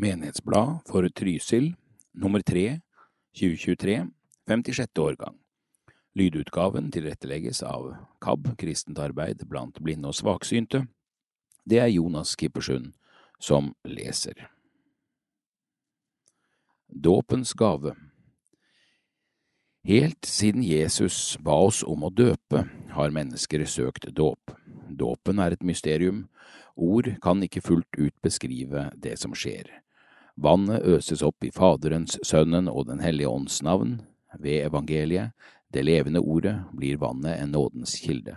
Menighetsblad for Trysil, nummer 3, 2023, 56. årgang. Lydutgaven tilrettelegges av KAB, Kristent arbeid blant blinde og svaksynte. Det er Jonas Kippersund som leser. Dåpens gave Helt siden Jesus ba oss om å døpe, har mennesker søkt dåp. Dåpen er et mysterium, ord kan ikke fullt ut beskrive det som skjer. Vannet øses opp i Faderens, Sønnen og Den hellige ånds navn. Ved evangeliet, det levende ordet, blir vannet en nådens kilde.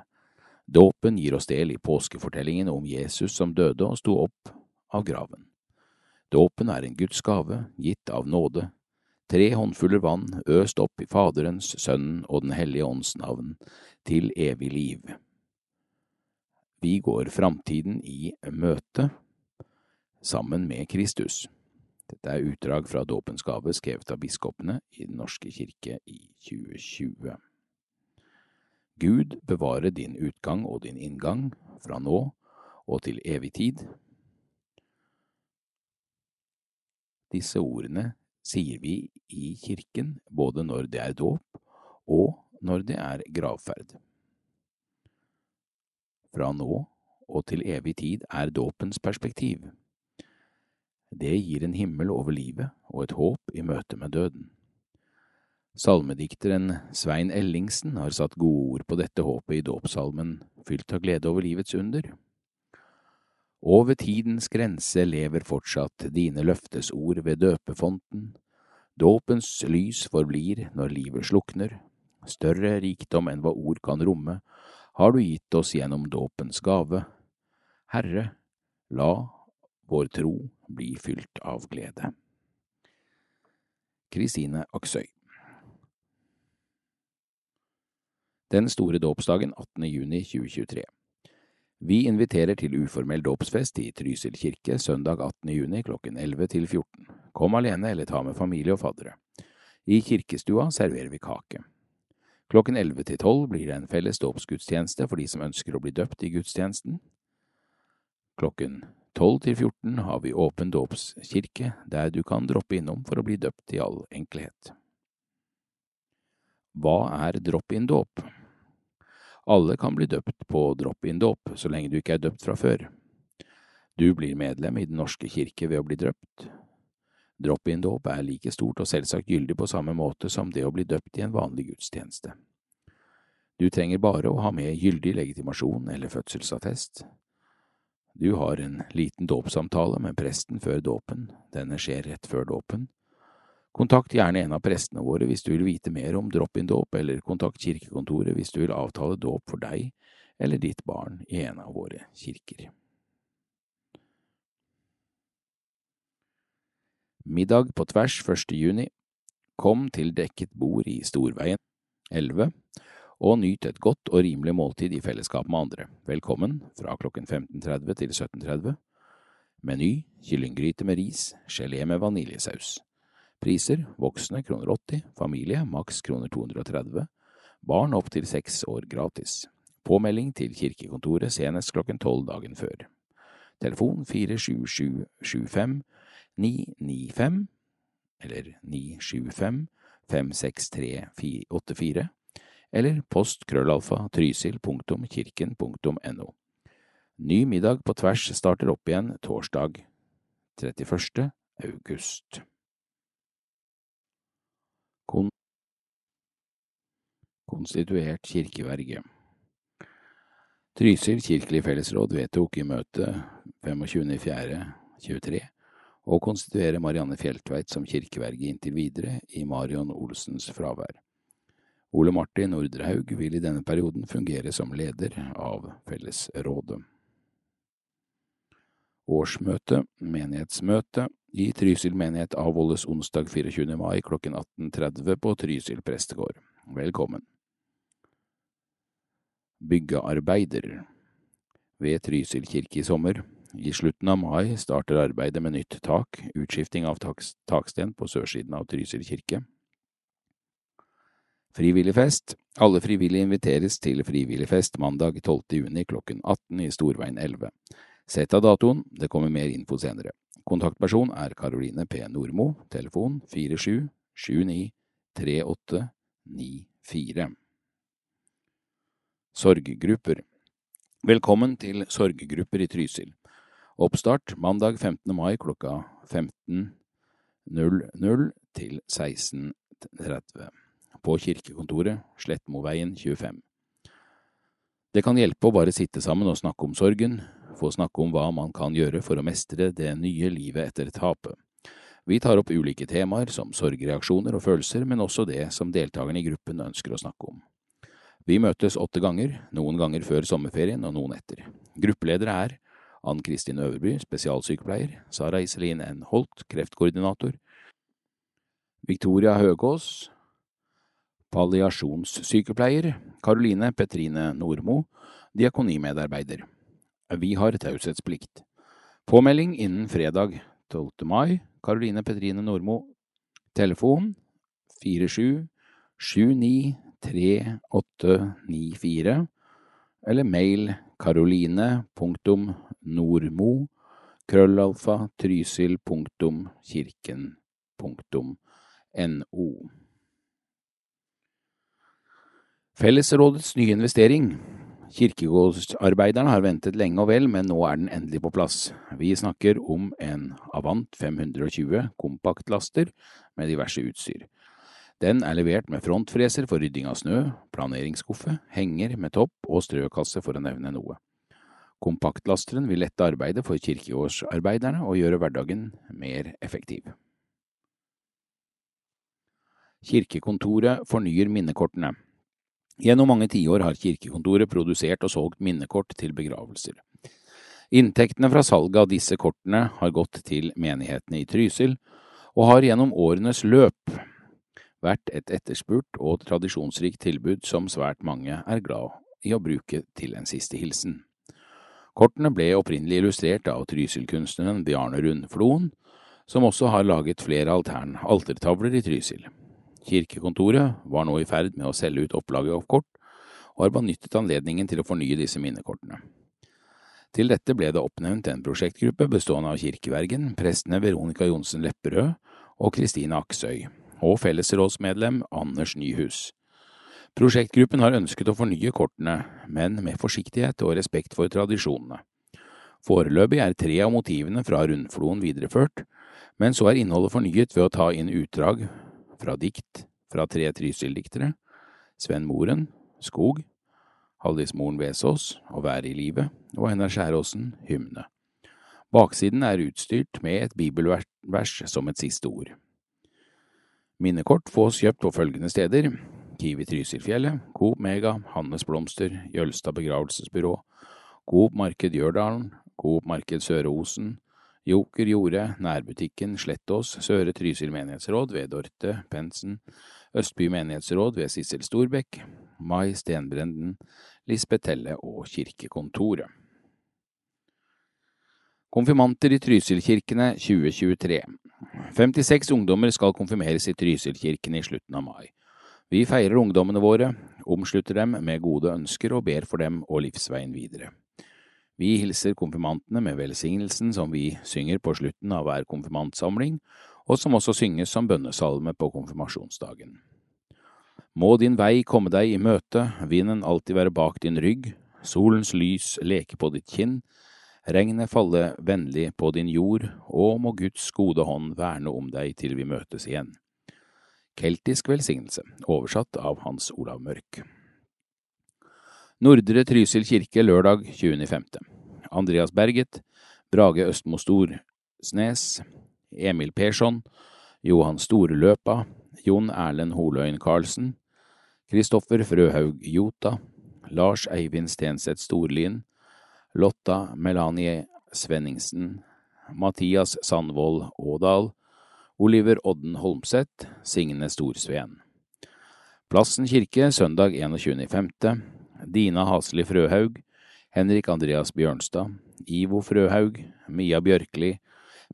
Dåpen gir oss del i påskefortellingen om Jesus som døde og sto opp av graven. Dåpen er en Guds gave, gitt av nåde, tre håndfuller vann øst opp i Faderens, Sønnen og Den hellige ånds navn, til evig liv. Vi går framtiden i møte sammen med Kristus. Dette er utdrag fra Dåpens gave skrevet av biskopene i Den norske kirke i 2020. Gud bevare din utgang og din inngang fra nå og til evig tid. Disse ordene sier vi i kirken både når det er dåp og når det er gravferd. Fra nå og til evig tid er dåpens perspektiv. Det gir en himmel over livet og et håp i møte med døden. Salmedikteren Svein Ellingsen har satt gode ord på dette håpet i dåpssalmen Fylt av glede over livets under. Og ved tidens grense lever fortsatt dine løftesord ved døpefonten. Dåpens lys forblir når livet slukner. Større rikdom enn hva ord kan romme, har du gitt oss gjennom dåpens gave. Herre, la vår tro bli fylt av glede. Kristine Aksøy Den store dåpsdagen 18. juni 2023 Vi inviterer til uformell dåpsfest i Trysil kirke søndag 18. juni klokken 11 til 14. Kom alene eller ta med familie og faddere. I kirkestua serverer vi kake. Klokken 11 til 12 blir det en felles dåpsgudstjeneste for de som ønsker å bli døpt i gudstjenesten. Klokken 12 til 14 har vi åpen dåpskirke, der du kan droppe innom for å bli døpt i all enkelhet. Hva er drop-in-dåp? Alle kan bli døpt på drop-in-dåp, så lenge du ikke er døpt fra før. Du blir medlem i Den norske kirke ved å bli døpt. Drop-in-dåp er like stort og selvsagt gyldig på samme måte som det å bli døpt i en vanlig gudstjeneste. Du trenger bare å ha med gyldig legitimasjon eller fødselsattest. Du har en liten dåpssamtale med presten før dåpen, denne skjer rett før dåpen. Kontakt gjerne en av prestene våre hvis du vil vite mer om drop-in-dåp, eller kontakt kirkekontoret hvis du vil avtale dåp for deg eller ditt barn i en av våre kirker. Middag på tvers 1. juni. Kom til dekket bord i Storveien 11 og nyt et godt og rimelig måltid i fellesskap med andre. Velkommen fra klokken 15.30 til 17.30. Meny kyllinggryte med ris, gelé med vaniljesaus. Priser voksne kroner 80, familie maks kroner 230, barn opp til seks år gratis. Påmelding til kirkekontoret senest klokken tolv dagen før. Telefon 47775 995 eller 975 56384 eller post krøllalfa trysil.kirken.no. Ny middag på tvers starter opp igjen torsdag 31. august. Kon konstituert kirkeverge Trysil kirkelig fellesråd vedtok i møte 25.4.23 å konstituere Marianne Fjeltveit som kirkeverge inntil videre i Marion Olsens fravær. Ole Martin Nordrehaug vil i denne perioden fungere som leder av fellesrådet. Årsmøte, menighetsmøte, i Trysil menighet avholdes onsdag 24. mai klokken 18.30 på Trysil prestegård. Velkommen. Byggearbeider Ved Trysil kirke i sommer. I slutten av mai starter arbeidet med nytt tak, utskifting av taksten på sørsiden av Trysil kirke. Frivilligfest. Alle frivillige inviteres til frivilligfest mandag 12. juni klokken 18 i Storveien 11. Sett av datoen, det kommer mer info senere. Kontaktperson er Karoline P. Nordmo, telefon 47 79 38 94. Sorggrupper Velkommen til sorggrupper i Trysil. Oppstart mandag 15. mai klokka 15.00 til 16.30 på kirkekontoret Slettmoveien 25. Det kan hjelpe å bare sitte sammen og snakke om sorgen, få snakke om hva man kan gjøre for å mestre det nye livet etter tapet. Vi tar opp ulike temaer som sorgreaksjoner og følelser, men også det som deltakerne i gruppen ønsker å snakke om. Vi møtes åtte ganger, noen ganger før sommerferien og noen etter. Gruppeledere er Ann Kristin Øverby, spesialsykepleier, Sara Iselin N. Holt, kreftkoordinator, Victoria Høgås, palliasjonssykepleier, Karoline Petrine Nordmo, diakonimedarbeider. Vi har taushetsplikt. Påmelding innen fredag 12. mai. Karoline Petrine Nordmo. Telefon 47 79 3894 eller mail karoline.nordmo krøllalfa trysil.kirken.no. Fellesrådets nye investering. Kirkegårdsarbeiderne har ventet lenge og vel, men nå er den endelig på plass. Vi snakker om en Avant 520 kompaktlaster med diverse utstyr. Den er levert med frontfreser for rydding av snø, planeringsskuffe, henger med topp og strøkasse for å nevne noe. Kompaktlasteren vil lette arbeidet for kirkegårdsarbeiderne og gjøre hverdagen mer effektiv. Kirkekontoret fornyer minnekortene. Gjennom mange tiår har kirkekontoret produsert og solgt minnekort til begravelser. Inntektene fra salget av disse kortene har gått til menighetene i Trysil, og har gjennom årenes løp vært et etterspurt og tradisjonsrikt tilbud som svært mange er glad i å bruke til en siste hilsen. Kortene ble opprinnelig illustrert av Trysil-kunstneren Bjarne Rundfloen, som også har laget flere altern altertavler i Trysil. Kirkekontoret var nå i ferd med å selge ut opplaget av kort, og har benyttet anledningen til å fornye disse minnekortene. Til dette ble det oppnevnt en prosjektgruppe bestående av kirkevergen, prestene Veronica Johnsen Lepperød og Kristine Aksøy, og fellesrådsmedlem Anders Nyhus. Prosjektgruppen har ønsket å fornye kortene, men med forsiktighet og respekt for tradisjonene. Foreløpig er tre av motivene fra Rundfloen videreført, men så er innholdet fornyet ved å ta inn utdrag fra dikt fra tre Trysil-diktere, Sven Moren, Skog, Halldis Moren Vesaas og Være i livet, og Einar Skjæråsen, Hymne. Baksiden er utstyrt med et bibelvers som et siste ord. Minnekort fås kjøpt på følgende steder Kiwi Trysilfjellet, Coop Mega, Hannes Blomster, Jølstad begravelsesbyrå, Coop Marked Gjørdalen, Coop Marked Søre Osen, Joker Jorde, nærbutikken Slettås, Søre Trysil menighetsråd ved Dorte Pensen, Østby menighetsråd ved Sissel Storbekk, Mai Stenbrenden, Lisbeth Telle og Kirkekontoret. Konfirmanter i Trysilkirkene 2023 56 ungdommer skal konfirmeres i Trysilkirken i slutten av mai. Vi feirer ungdommene våre, omslutter dem med gode ønsker og ber for dem og livsveien videre. Vi hilser konfirmantene med velsignelsen som vi synger på slutten av hver konfirmantsamling, og som også synges som bønnesalme på konfirmasjonsdagen. Må din vei komme deg i møte, vinden alltid være bak din rygg, solens lys leke på ditt kinn, regnet falle vennlig på din jord, og må Guds gode hånd verne om deg til vi møtes igjen. Keltisk velsignelse, oversatt av Hans Olav Mørk. Nordre Trysil kirke lørdag 20.5. Andreas Berget, Brage Østmo Storsnes, Emil Persson, Johan Storløpa, Jon Erlend Holøyen Karlsen, Kristoffer Frøhaug Jota, Lars Eivind Stenseth Storlien, Lotta Melanie Svenningsen, Mathias Sandvold Ådal, Oliver Odden Holmseth, Signe Storsveen. Plassen kirke søndag 21.5. Dina Hasli Frøhaug, Henrik Andreas Bjørnstad, Ivo Frøhaug, Mia Bjørkli,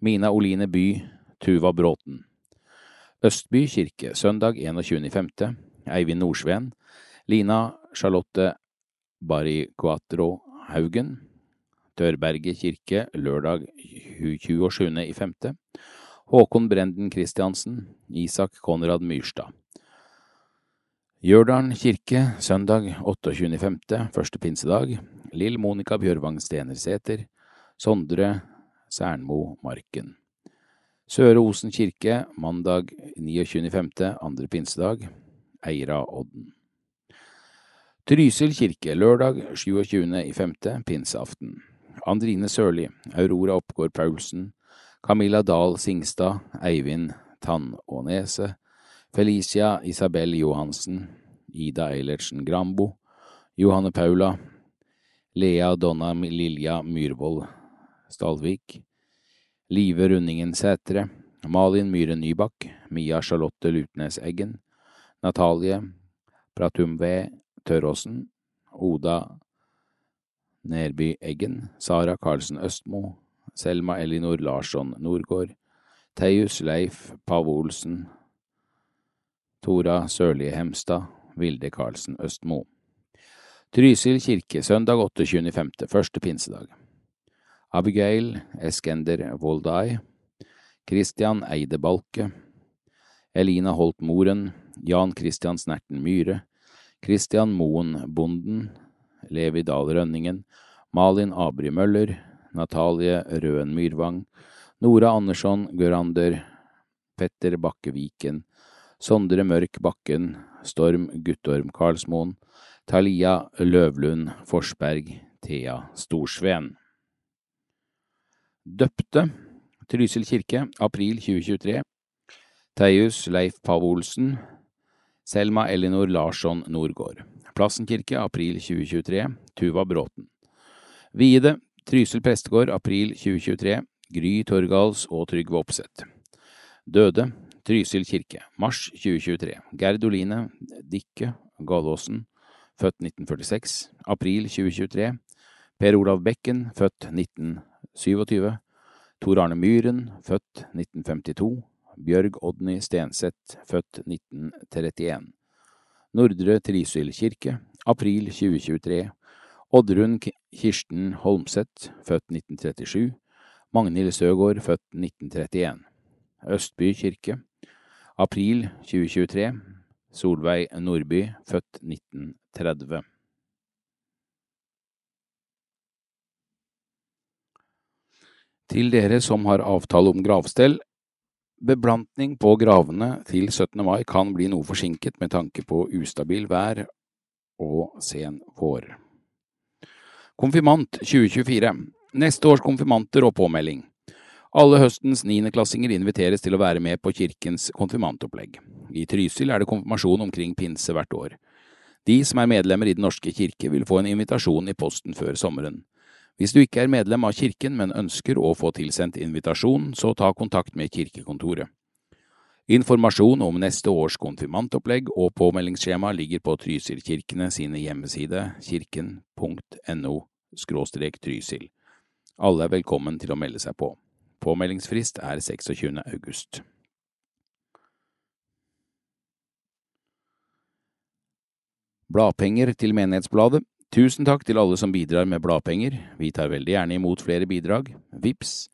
Mina Oline By, Tuva Bråten. Østby kirke, søndag 21.5. Eivind Nordsveen, Lina Charlotte Bariquatro Haugen, Tørberget kirke lørdag 27.5. Håkon Brenden Christiansen, Isak Konrad Myrstad. Gjørdalen kirke søndag 28.5., første pinsedag. Lill Monica Bjørvang Stenersæter, Sondre Sernmo Marken. Søre Osen kirke mandag 29.5., andre pinsedag. Eira Odden. Trysil kirke lørdag 27.5., pinseaften. Andrine Sørli, Aurora Oppgård Paulsen, Camilla Dahl Singstad, Eivind Tannånese, Felicia Isabel Johansen, Ida Eilertsen Grambo, Johanne Paula, Lea Donna Lilja Myhrvold Stalvik, Live Rundingen Sætre, Malin Myhre Nybakk, Mia Charlotte Lutnes Eggen, Natalie Pratumve Tøråsen, Oda Nerby Eggen, Sara Karlsen Østmo, Selma Elinor Larsson Norgård, Teius Leif Pave Olsen, Tora Sørlie Hemstad, Vilde Karlsen Østmo. Trysil kirke søndag 28.5., første pinsedag. Abigail Eskender Voldai, Christian Eide Balke, Elina Holt Moren, Jan Christian Snerten Myhre, Christian Moen Bonden, Levi Dahl Rønningen, Malin Abri Møller, Natalie Røen Myrvang, Nora Andersson Gørander, Petter Bakke Viken, Sondre Mørk Bakken, Storm Guttorm Karlsmoen, Thalia Løvlund Forsberg, Thea Storsveen. Døpte Trysil kirke, april 2023. Teius Leif Pave Olsen, Selma Elinor Larsson Norgård Plassen kirke, april 2023. Tuva Bråten. Viede, Trysil prestegård, april 2023. Gry Torgals og Trygve Opseth. Døde, Trysil kirke, mars 2023. Gerd Oline Dikke Galåsen, født 1946. April 2023. Per Olav Bekken, født 1927. Tor Arne Myhren, født 1952. Bjørg Odny Stenseth, født 1931. Nordre Trysil kirke, april 2023. Oddrun Kirsten Holmseth, født 1937. Magnhild Søgaard, født 1931. Østby kirke, april 2023. Solveig Nordby, født 1930. Til dere som har avtale om gravstell, beblantning på gravene til 17. mai kan bli noe forsinket med tanke på ustabil vær og sen vår. Konfirmant 2024 Neste års konfirmanter og påmelding. Alle høstens niendeklassinger inviteres til å være med på kirkens konfirmantopplegg. I Trysil er det konfirmasjon omkring pinse hvert år. De som er medlemmer i Den norske kirke vil få en invitasjon i posten før sommeren. Hvis du ikke er medlem av kirken, men ønsker å få tilsendt invitasjon, så ta kontakt med kirkekontoret. Informasjon om neste års konfirmantopplegg og påmeldingsskjema ligger på Trysilkirkene sine hjemmeside kirken.no trysil. Alle er velkommen til å melde seg på. Påmeldingsfrist er 26. august. Bladpenger til Menighetsbladet Tusen takk til alle som bidrar med bladpenger, vi tar veldig gjerne imot flere bidrag. Vips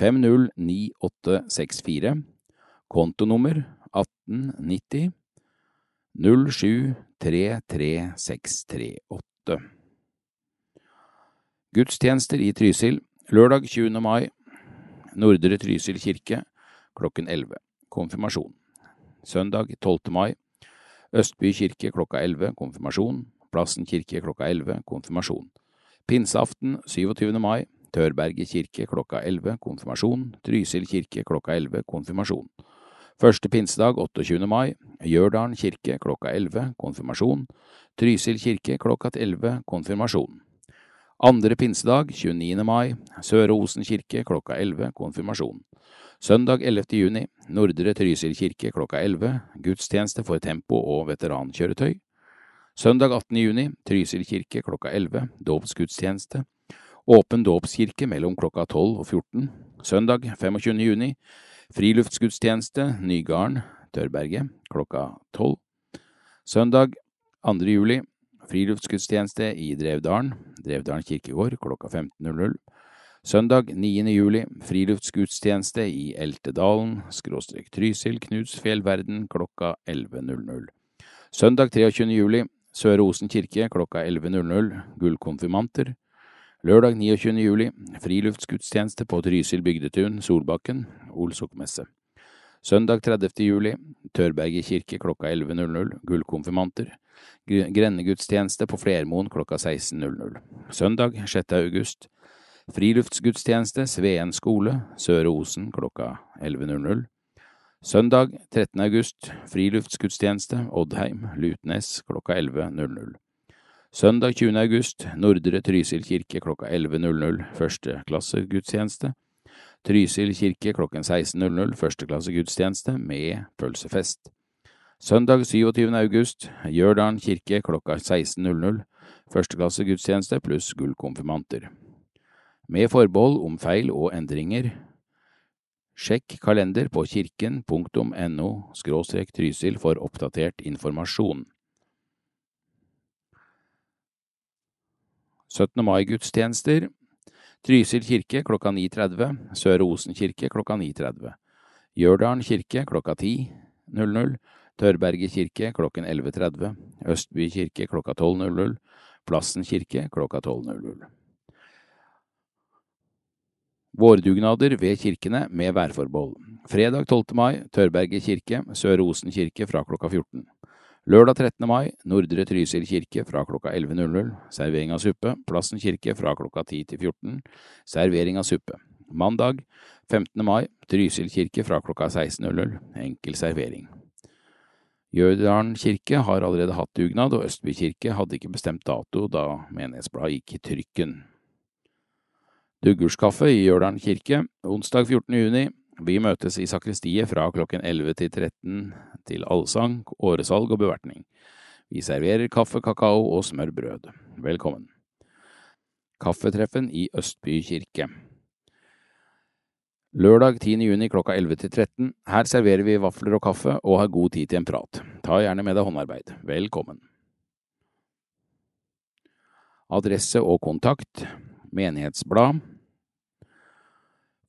509864, kontonummer 1890 0733638. Gudstjenester i Trysil lørdag 20. mai, Nordre Trysil kirke klokken 11. Konfirmasjon. Søndag 12. mai, Østby kirke klokka 11. Konfirmasjon. Plassen kirke klokka 11, konfirmasjon. Pinseaften 27. mai, Tørberget kirke klokka 11, konfirmasjon. Trysil kirke klokka 11, konfirmasjon. Første pinsedag 28. mai, Gjørdalen kirke klokka 11, konfirmasjon. Trysil kirke klokka 11, konfirmasjon. Andre pinsedag 29. mai, Søre Osen kirke klokka 11, konfirmasjon. Søndag 11. juni, Nordre Trysil kirke klokka 11, gudstjeneste for tempo- og veterankjøretøy. Søndag 18. juni, Trysil kirke klokka 11, dåpsgudstjeneste. Åpen dåpskirke mellom klokka 12 og 14. Søndag 25. juni, friluftsgudstjeneste, Nygarden, Tørberget, klokka 12. Søndag 2. juli, Friluftsgudstjeneste i Drevdalen, Drevdalen kirkegård, klokka 15.00. Søndag 9. juli, friluftsgudstjeneste i Eltedalen, skråstrek Trysil, Knudsfjellverden, klokka 11.00. Søndag 23. juli, Søre Osen kirke, klokka 11.00, gullkonfirmanter. Lørdag 29. juli, friluftsgudstjeneste på Trysil bygdetun, Solbakken, Olsokmesse. Søndag 30. juli, Tørberget kirke klokka 11.00, gullkonfirmanter. Grennegudstjeneste på Flermoen klokka 16.00. Søndag 6. august, friluftsgudstjeneste Sveen skole, Søre Osen klokka 11.00. Søndag 13. august, friluftsgudstjeneste Oddheim, Lutnes klokka 11.00. Søndag 20. august, Nordre Trysil kirke klokka 11.00, førsteklassegudstjeneste. Trysil kirke klokken 16.00, førsteklassegudstjeneste med pølsefest. Søndag 27. august, Gjørdalen kirke klokka 16.00, førsteklasse gudstjeneste pluss gullkonfirmanter. Med forbehold om feil og endringer, sjekk kalender på kirken.no trysil for oppdatert informasjon. 17. mai-gudstjenester Trysil kirke klokka 9.30, Søre Osen kirke klokka 9.30, Jørdalen kirke klokka 10.00, Tørberget kirke klokken 11.30, Østby kirke klokka 12.00, Plassen kirke klokka 12.00. Vårdugnader ved kirkene med værforbehold. Fredag 12. mai, Tørberget kirke, Søre Osen kirke fra klokka 14. Lørdag 13. mai, Nordre Trysil kirke fra klokka 11.00, servering av suppe. Plassen kirke fra klokka 10 til 14, servering av suppe. Mandag 15. mai, Trysil kirke fra klokka 16.00, enkel servering. Jødalen kirke har allerede hatt dugnad, og Østby kirke hadde ikke bestemt dato da menighetsbladet gikk i trykken. Duggurskaffe i Jørdalen kirke, onsdag 14. juni, vi møtes i sakristiet fra klokken 11 til 13 til allsang, åresalg og bevertning. Vi serverer kaffe, kakao og smørbrød. Velkommen. Kaffetreffen i Østby kirke. Lørdag 10. juni klokka 11 til 13. Her serverer vi vafler og kaffe og har god tid til en prat. Ta gjerne med deg håndarbeid. Velkommen. Adresse og kontakt Menighetsblad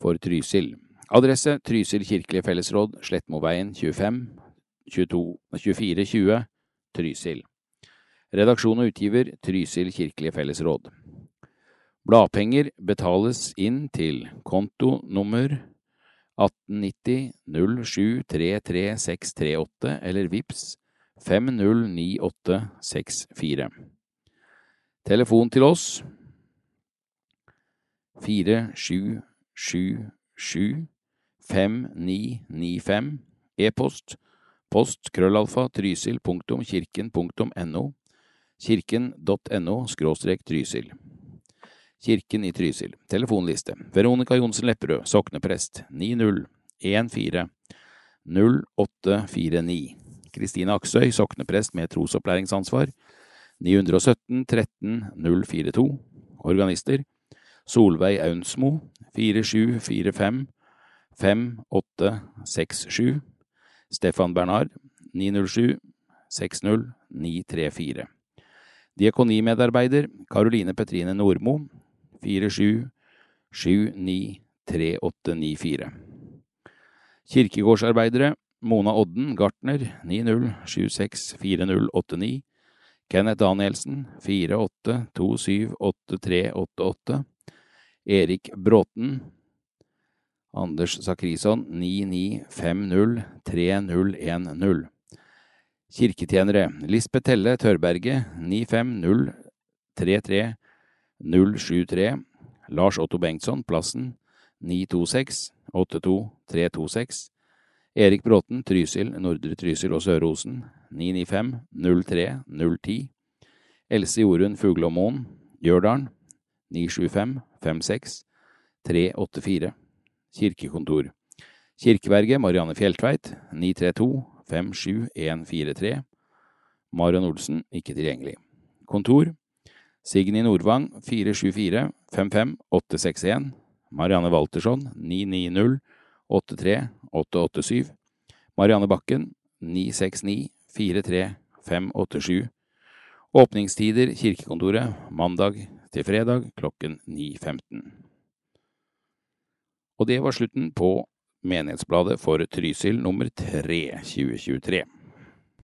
for Trysil. Adresse Trysil kirkelige fellesråd, Slettmoveien 25 22, 2420 Trysil. Redaksjon og utgiver Trysil kirkelige fellesråd. Bladpenger betales inn til konto nummer 1890 07333638 eller VIPS 509864. Telefon til oss 4777 5995, e-post, post krøllalfa trysil.kirken.no, kirken.no skråstrek trysil. Kirken i Trysil. Telefonliste. Veronica Johnsen Lepperød, sokneprest, 9014 0849. Kristine Aksøy, sokneprest med trosopplæringsansvar, 917 13 042. Organister. Solveig Aunsmo, 4745 5867 Stefan Bernard 907 60 934 Diakonimedarbeider Karoline Petrine Nordmo 47 79 3894 Kirkegårdsarbeidere Mona Odden Gartner 90764089 Kenneth Danielsen 48278388 Erik Bråten Anders Sakrisson 99503010. Kirketjenere Lisbeth Telle Tørberget 95033073 Lars Otto Bengtsson Plassen 926 82326 Erik Bråten Trysil Nordre Trysil og Sør-Osen 995 03 Else Jorunn Fuglåmoen Gjørdalen 975 56 384 Kirkekontor. Kirkeverget Marianne Fjelltveit 932 57143. Marion Olsen ikke tilgjengelig. Kontor Signy Nordvang 474 55861. Marianne Waltersson 990 83 887. Marianne Bakken 969 43 587. Åpningstider kirkekontoret mandag til fredag klokken 9.15. Og det var slutten på Menighetsbladet for Trysil nummer 3 2023.